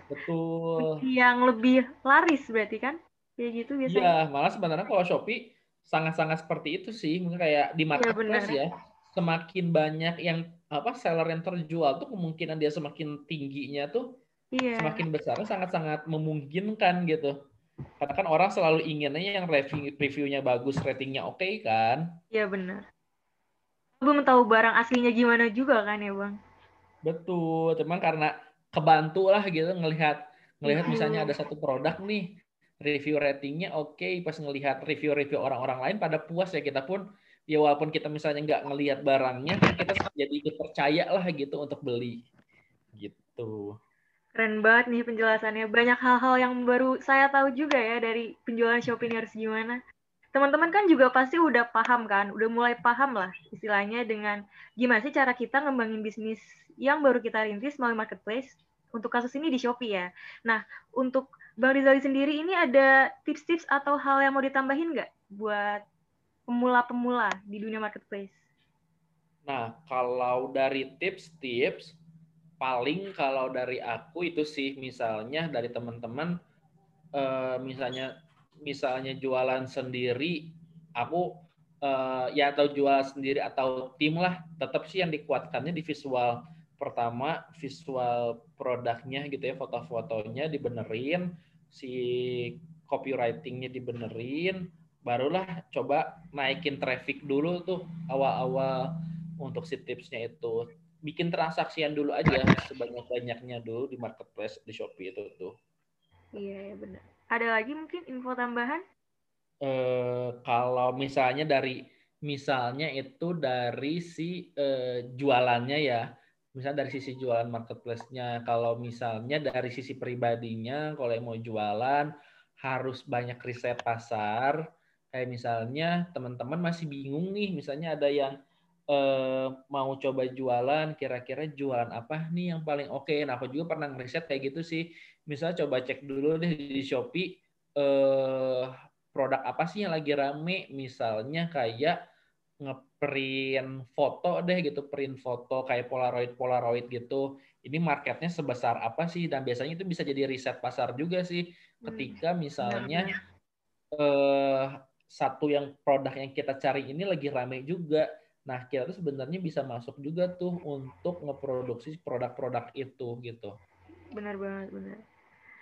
Betul. Yang lebih laris berarti kan? Kayak gitu biasanya. Iya, malah sebenarnya kalau Shopee sangat-sangat seperti itu sih. Mungkin kayak di iya, marketplace ya, ya semakin banyak yang apa seller yang terjual tuh kemungkinan dia semakin tingginya tuh iya. semakin besar sangat-sangat memungkinkan gitu. Karena kan orang selalu inginnya yang review reviewnya bagus, ratingnya oke okay, kan? Iya benar. Belum tahu barang aslinya gimana juga kan ya bang? Betul, cuman karena kebantu lah gitu ngelihat ngelihat misalnya ada satu produk nih review ratingnya oke okay, pas ngelihat review-review orang-orang lain pada puas ya kita pun ya walaupun kita misalnya nggak ngelihat barangnya kita jadi ikut percaya lah gitu untuk beli gitu Keren banget nih penjelasannya. Banyak hal-hal yang baru saya tahu juga ya dari penjualan Shopee harus gimana. Teman-teman kan juga pasti udah paham kan, udah mulai paham lah istilahnya dengan gimana sih cara kita ngembangin bisnis yang baru kita rintis melalui marketplace untuk kasus ini di Shopee ya. Nah, untuk Bang Rizali sendiri ini ada tips-tips atau hal yang mau ditambahin nggak buat pemula-pemula di dunia marketplace? Nah, kalau dari tips-tips, paling kalau dari aku itu sih misalnya dari teman-teman uh, misalnya misalnya jualan sendiri aku uh, ya atau jual sendiri atau tim lah tetap sih yang dikuatkannya di visual pertama visual produknya gitu ya foto-fotonya dibenerin si copywritingnya dibenerin barulah coba naikin traffic dulu tuh awal-awal untuk si tipsnya itu bikin transaksian dulu aja sebanyak-banyaknya dulu di marketplace di Shopee itu tuh. Iya, ya benar. Ada lagi mungkin info tambahan? Eh kalau misalnya dari misalnya itu dari si eh, jualannya ya. Misalnya dari sisi jualan marketplace-nya, kalau misalnya dari sisi pribadinya kalau yang mau jualan harus banyak riset pasar. Kayak misalnya teman-teman masih bingung nih, misalnya ada yang eh, mau coba jualan, kira-kira jualan apa nih yang paling oke. Okay. Nah, aku juga pernah ngeriset kayak gitu sih. Misalnya coba cek dulu deh di Shopee eh, produk apa sih yang lagi rame. Misalnya kayak ngeprint foto deh gitu, print foto kayak Polaroid Polaroid gitu. Ini marketnya sebesar apa sih? Dan biasanya itu bisa jadi riset pasar juga sih. Hmm, Ketika misalnya eh, satu yang produk yang kita cari ini lagi rame juga Nah, kita tuh sebenarnya bisa masuk juga tuh untuk ngeproduksi produk-produk itu gitu. Benar banget, benar.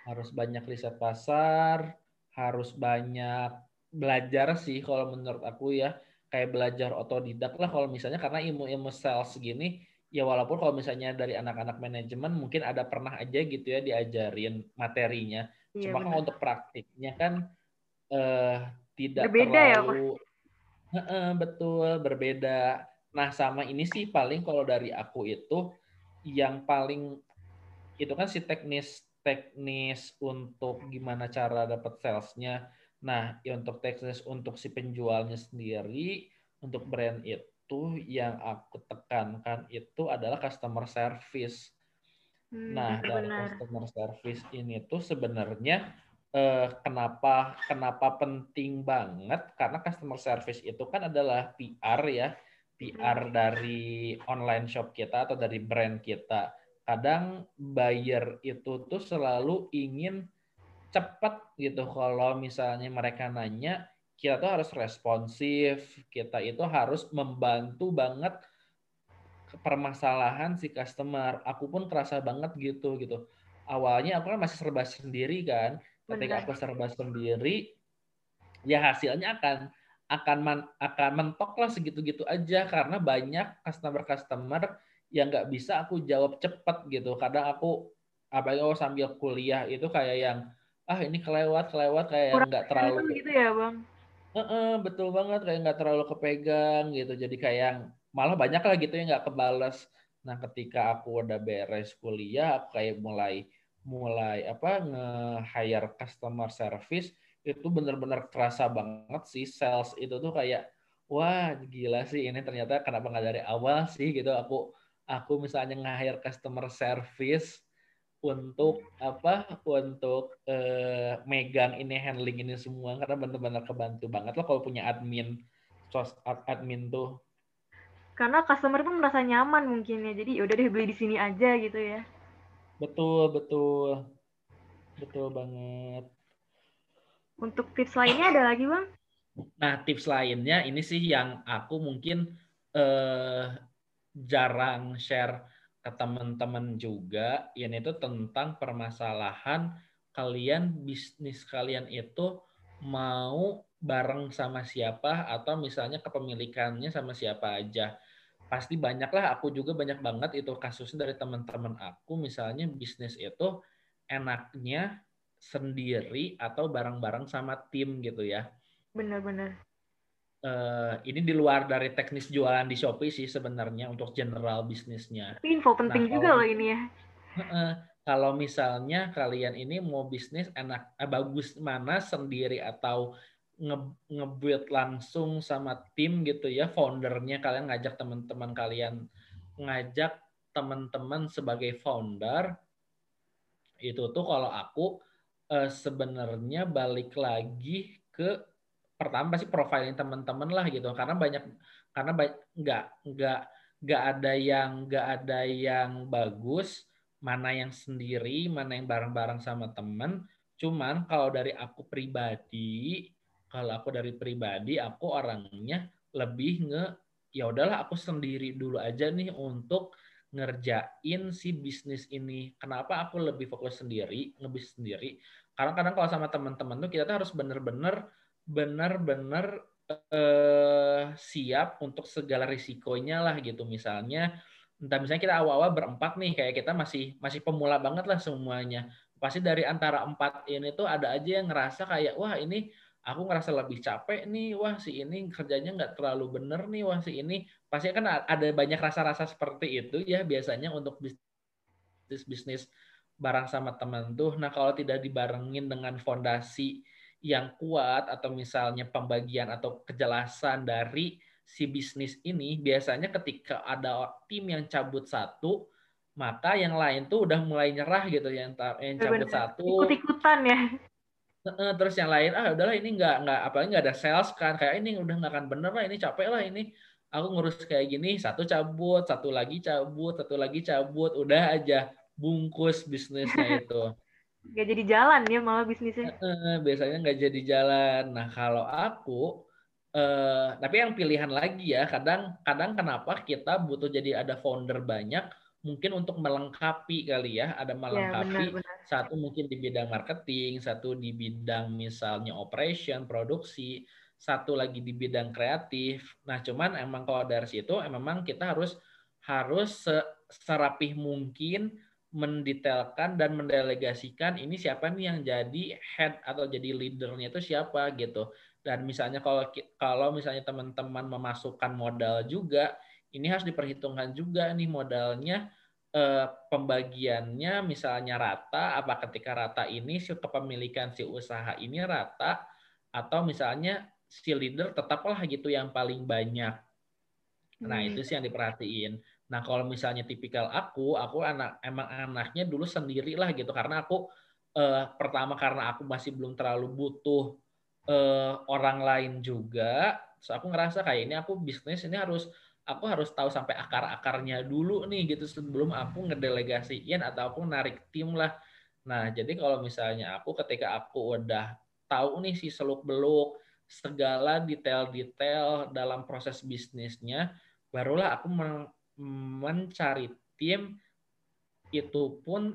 harus banyak riset pasar, harus banyak belajar sih kalau menurut aku ya kayak belajar otodidak lah kalau misalnya karena ilmu-ilmu sales gini ya walaupun kalau misalnya dari anak-anak manajemen mungkin ada pernah aja gitu ya diajarin materinya iya, cuma kalau untuk praktiknya kan eh, tidak berbeda ya, terlalu ya, betul berbeda. Nah sama ini sih paling kalau dari aku itu yang paling itu kan si teknis teknis untuk gimana cara dapat salesnya. Nah, ya untuk teknis untuk si penjualnya sendiri, untuk brand itu yang aku tekankan itu adalah customer service. Hmm, nah, dari customer service ini tuh sebenarnya eh, kenapa kenapa penting banget? Karena customer service itu kan adalah PR ya, PR dari online shop kita atau dari brand kita. Kadang buyer itu tuh selalu ingin cepat gitu. Kalau misalnya mereka nanya kita tuh harus responsif. Kita itu harus membantu banget permasalahan si customer. Aku pun kerasa banget gitu gitu. Awalnya aku kan masih serba sendiri kan ketika aku serba sendiri ya hasilnya akan akan man, akan mentok lah segitu-gitu aja. Karena banyak customer-customer yang nggak bisa aku jawab cepat gitu. Kadang aku apa ya sambil kuliah itu kayak yang ah ini kelewat kelewat kayak nggak terlalu gitu ya bang? Uh -uh, betul banget. Kayak nggak terlalu kepegang gitu. Jadi kayak malah banyak lah gitu yang nggak kebales. Nah ketika aku udah beres kuliah aku kayak mulai mulai apa nge-hire customer service itu bener-bener terasa banget sih sales itu tuh kayak wah gila sih ini ternyata kenapa nggak dari awal sih gitu. Aku aku misalnya nge-hire customer service untuk apa untuk uh, megang ini handling ini semua karena benar-benar kebantu banget loh kalau punya admin sos admin tuh. Karena customer pun merasa nyaman mungkin ya jadi ya udah deh beli di sini aja gitu ya betul betul. Betul banget. Untuk tips lainnya ada lagi bang? Nah tips lainnya ini sih yang aku mungkin uh, jarang share ke teman-teman juga. Ini itu tentang permasalahan kalian bisnis kalian itu mau bareng sama siapa atau misalnya kepemilikannya sama siapa aja pasti banyak lah aku juga banyak banget itu kasusnya dari teman-teman aku misalnya bisnis itu enaknya sendiri atau bareng-bareng sama tim gitu ya benar-benar uh, ini di luar dari teknis jualan di Shopee sih sebenarnya untuk general bisnisnya. Info penting nah, juga loh ini ya. Uh, kalau misalnya kalian ini mau bisnis enak eh, bagus mana sendiri atau nge langsung sama tim gitu ya foundernya. Kalian ngajak teman-teman kalian ngajak teman-teman sebagai founder. Itu tuh kalau aku uh, sebenarnya balik lagi ke pertama pasti profiling teman-teman lah gitu. Karena banyak karena nggak nggak nggak ada yang nggak ada yang bagus mana yang sendiri mana yang bareng-bareng sama teman. Cuman kalau dari aku pribadi kalau aku dari pribadi aku orangnya lebih nge ya udahlah aku sendiri dulu aja nih untuk ngerjain si bisnis ini. Kenapa aku lebih fokus sendiri, ngebis sendiri? Karena kadang kalau sama teman-teman tuh kita tuh harus bener-bener benar-benar uh, siap untuk segala risikonya lah gitu misalnya entah misalnya kita awal-awal berempat nih kayak kita masih masih pemula banget lah semuanya pasti dari antara empat ini tuh ada aja yang ngerasa kayak wah ini aku ngerasa lebih capek nih wah si ini kerjanya nggak terlalu bener nih wah si ini. Pasti kan ada banyak rasa-rasa seperti itu ya biasanya untuk bisnis bisnis barang sama teman tuh. Nah kalau tidak dibarengin dengan fondasi yang kuat atau misalnya pembagian atau kejelasan dari si bisnis ini biasanya ketika ada tim yang cabut satu maka yang lain tuh udah mulai nyerah gitu yang yang cabut Bener. satu. Ikut-ikutan ya terus yang lain ah udahlah ini nggak nggak apalagi nggak ada sales kan kayak ini udah nggak akan bener lah ini capek lah ini aku ngurus kayak gini satu cabut satu lagi cabut satu lagi cabut udah aja bungkus bisnisnya itu Gak jadi jalan ya malah bisnisnya. biasanya nggak jadi jalan. Nah kalau aku, eh, tapi yang pilihan lagi ya, kadang kadang kenapa kita butuh jadi ada founder banyak mungkin untuk melengkapi kali ya, ada melengkapi ya, benar, benar. satu mungkin di bidang marketing, satu di bidang misalnya operation, produksi, satu lagi di bidang kreatif. Nah, cuman emang kalau dari situ memang kita harus harus serapih mungkin mendetailkan dan mendelegasikan ini siapa nih yang jadi head atau jadi leadernya itu siapa gitu. Dan misalnya kalau kalau misalnya teman-teman memasukkan modal juga, ini harus diperhitungkan juga nih modalnya eh, pembagiannya misalnya rata apa ketika rata ini si kepemilikan si usaha ini rata atau misalnya si leader tetaplah gitu yang paling banyak. Nah, hmm. itu sih yang diperhatiin. Nah, kalau misalnya tipikal aku, aku anak emang anaknya dulu sendiri lah gitu karena aku eh, pertama karena aku masih belum terlalu butuh eh, orang lain juga. So aku ngerasa kayak ini aku bisnis ini harus aku harus tahu sampai akar-akarnya dulu nih gitu sebelum aku ngedelegasiin atau aku narik tim lah. Nah, jadi kalau misalnya aku ketika aku udah tahu nih si seluk-beluk segala detail-detail dalam proses bisnisnya, barulah aku men mencari tim itu pun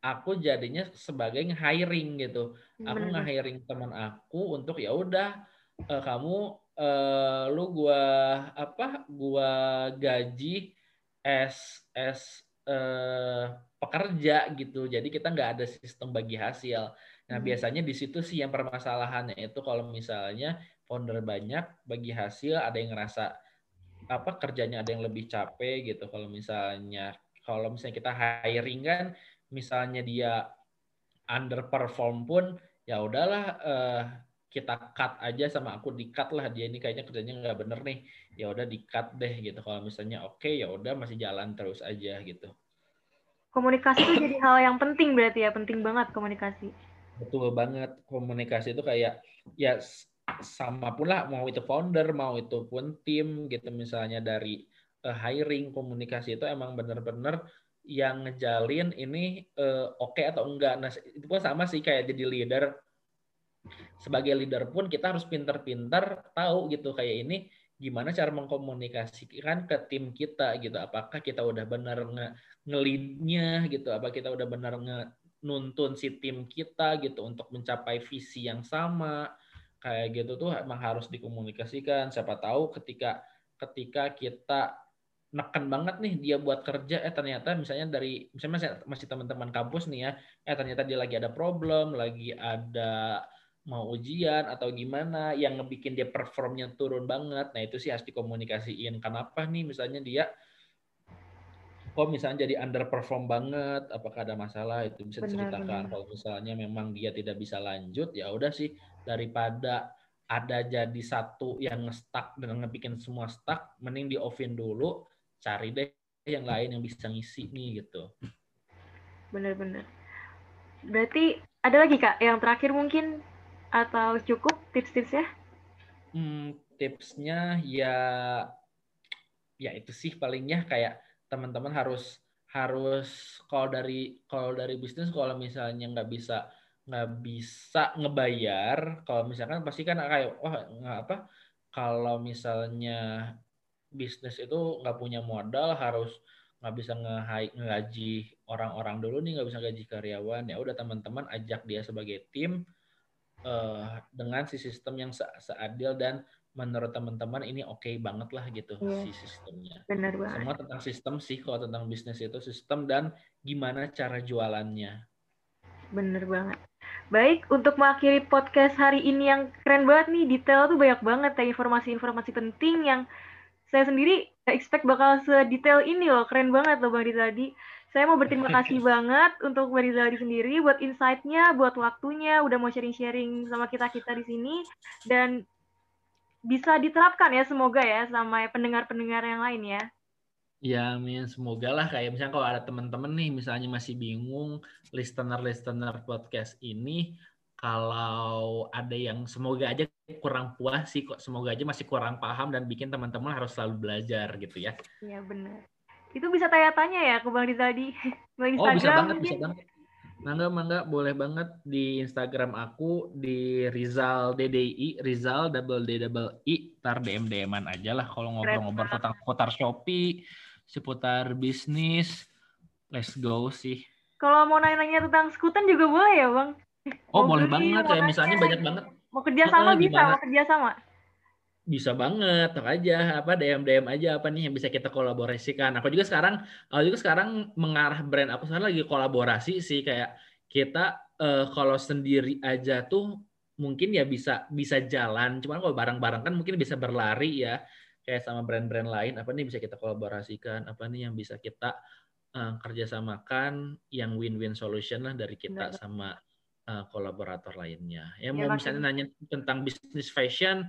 aku jadinya sebagai hiring gitu. Aku nge-hiring teman aku untuk ya udah uh, kamu uh, lu gua apa gua gaji as as uh, pekerja gitu. Jadi kita nggak ada sistem bagi hasil. Nah hmm. biasanya di situ sih yang permasalahannya itu kalau misalnya founder banyak bagi hasil ada yang ngerasa apa kerjanya ada yang lebih capek gitu. Kalau misalnya kalau misalnya kita hiring kan misalnya dia underperform pun ya udahlah uh, kita cut aja sama aku di cut lah. Dia ini kayaknya kerjanya nggak bener nih. Ya udah di cut deh gitu. Kalau misalnya oke okay, ya udah masih jalan terus aja gitu. Komunikasi itu jadi hal yang penting berarti ya. Penting banget komunikasi. Betul banget. Komunikasi itu kayak ya sama pun lah. Mau itu founder mau itu pun tim gitu. Misalnya dari uh, hiring komunikasi itu emang bener-bener yang ngejalin ini uh, oke okay atau enggak. Nah itu pun sama sih kayak jadi leader sebagai leader pun kita harus pintar-pintar tahu gitu kayak ini gimana cara mengkomunikasikan ke tim kita gitu. Apakah kita udah benar nge ngelidnya gitu? Apa kita udah benar nge nuntun si tim kita gitu untuk mencapai visi yang sama? Kayak gitu tuh emang harus dikomunikasikan. Siapa tahu ketika ketika kita neken banget nih dia buat kerja eh ternyata misalnya dari misalnya masih, masih teman-teman kampus nih ya eh ternyata dia lagi ada problem lagi ada mau ujian atau gimana yang ngebikin dia performnya turun banget. Nah itu sih harus dikomunikasiin. Kenapa nih misalnya dia kok misalnya jadi underperform banget, apakah ada masalah itu bisa diceritakan. Kalau misalnya memang dia tidak bisa lanjut, ya udah sih daripada ada jadi satu yang stuck dan ngebikin semua stuck, mending di offin dulu, cari deh yang lain yang bisa ngisi nih gitu. Bener-bener. Berarti ada lagi kak yang terakhir mungkin atau cukup tips-tipsnya? Hmm, tipsnya ya ya itu sih palingnya kayak teman-teman harus harus kalau dari kalau dari bisnis kalau misalnya nggak bisa nggak bisa ngebayar kalau misalkan pasti kan kayak wah nggak apa kalau misalnya bisnis itu nggak punya modal harus nggak bisa ngegaji orang-orang dulu nih nggak bisa gaji karyawan ya udah teman-teman ajak dia sebagai tim uh, dengan si sistem yang se seadil dan menurut teman-teman ini oke okay banget lah gitu yeah. si sistemnya. Benar banget. Semua tentang sistem sih kalau tentang bisnis itu sistem dan gimana cara jualannya. Bener banget. Baik, untuk mengakhiri podcast hari ini yang keren banget nih, detail tuh banyak banget ya informasi-informasi penting yang saya sendiri expect bakal sedetail ini loh, keren banget loh Bang Dita tadi. Saya mau berterima kasih banget untuk Mbak Rizaldi sendiri buat insight-nya, buat waktunya, udah mau sharing-sharing sama kita-kita di sini. Dan bisa diterapkan ya semoga ya sama pendengar-pendengar yang lain ya. Ya, amin. Semoga lah kayak misalnya kalau ada teman-teman nih misalnya masih bingung listener-listener podcast ini kalau ada yang semoga aja kurang puas sih kok semoga aja masih kurang paham dan bikin teman-teman harus selalu belajar gitu ya. Iya benar. Itu bisa tanya-tanya ya ke Bang Rizaldi. Bang Instagram. Oh, bisa banget, bisa banget. Mangga, mangga, boleh banget di Instagram aku di Rizal DDI, Rizal double D double I, tar DM DM-an aja lah kalau ngobrol-ngobrol tentang seputar Shopee, seputar bisnis, Let's go sih. Kalau mau nanya-nanya tentang skutan juga boleh ya, Bang? Oh, mau boleh banget ya. Misalnya banyak banget. Mau kerja sama bisa, mau kerja sama. Bisa banget, aja apa DM DM aja apa nih yang bisa kita kolaborasikan. Aku juga sekarang, aku juga sekarang mengarah brand aku sekarang lagi kolaborasi sih kayak kita uh, kalau sendiri aja tuh mungkin ya bisa bisa jalan, cuman kalau bareng-bareng kan mungkin bisa berlari ya kayak sama brand-brand lain apa nih bisa kita kolaborasikan apa nih yang bisa kita uh, kerjasamakan yang win-win solution lah dari kita Benar. sama uh, kolaborator lainnya. Ya, ya mau misalnya nanya tentang bisnis fashion,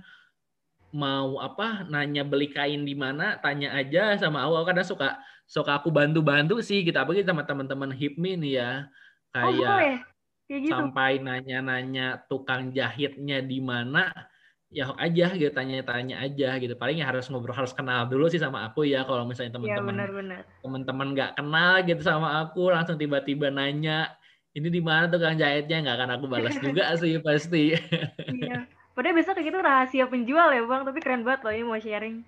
mau apa nanya beli kain di mana, tanya aja sama aku. Aku kadang suka suka aku bantu-bantu sih kita gitu. apalagi sama teman-teman HIPMI nih ya. Oh, kayak oh, gitu. sampai nanya-nanya tukang jahitnya di mana ya aja gitu tanya-tanya aja gitu paling ya harus ngobrol harus kenal dulu sih sama aku ya kalau misalnya iya, teman-teman ya, teman-teman nggak kenal gitu sama aku langsung tiba-tiba nanya ini di mana tukang jahitnya nggak akan aku balas juga sih pasti iya padahal biasa kayak gitu rahasia penjual ya bang. Tapi keren banget loh ini mau sharing.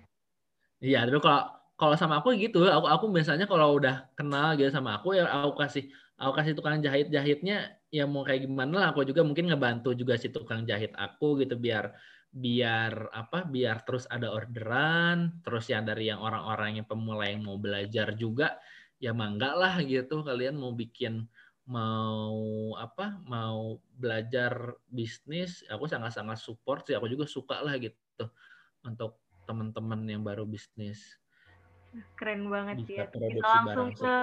Iya tapi kalau kalau sama aku gitu. Aku aku biasanya kalau udah kenal gitu sama aku ya aku kasih aku kasih tukang jahit jahitnya ya mau kayak gimana lah. Aku juga mungkin ngebantu juga si tukang jahit aku gitu biar biar apa biar terus ada orderan. Terus yang dari yang orang-orang yang pemula yang mau belajar juga ya mangga lah gitu. Kalian mau bikin mau apa mau belajar bisnis aku sangat-sangat support sih aku juga suka lah gitu untuk teman-teman yang baru bisnis Keren banget sih ya. Bisa langsung ke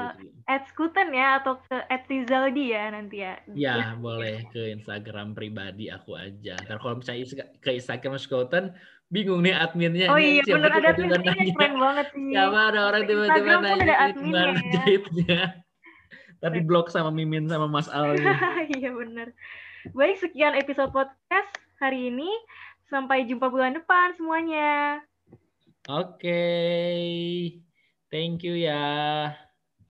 Ed Skuten ya atau ke Ed Rizaldi ya nanti ya. Ya, boleh ke Instagram pribadi aku aja. Karena kalau misalnya ke Instagram Skuten bingung nih adminnya. Oh iya, bener ada adminnya keren banget sih. Siapa ada orang tiba-tiba nanya ada adminnya ya. Tapi blok sama Mimin sama Mas Al. iya bener. Baik, sekian episode podcast hari ini. Sampai jumpa bulan depan semuanya. Oke. Okay. Thank you ya.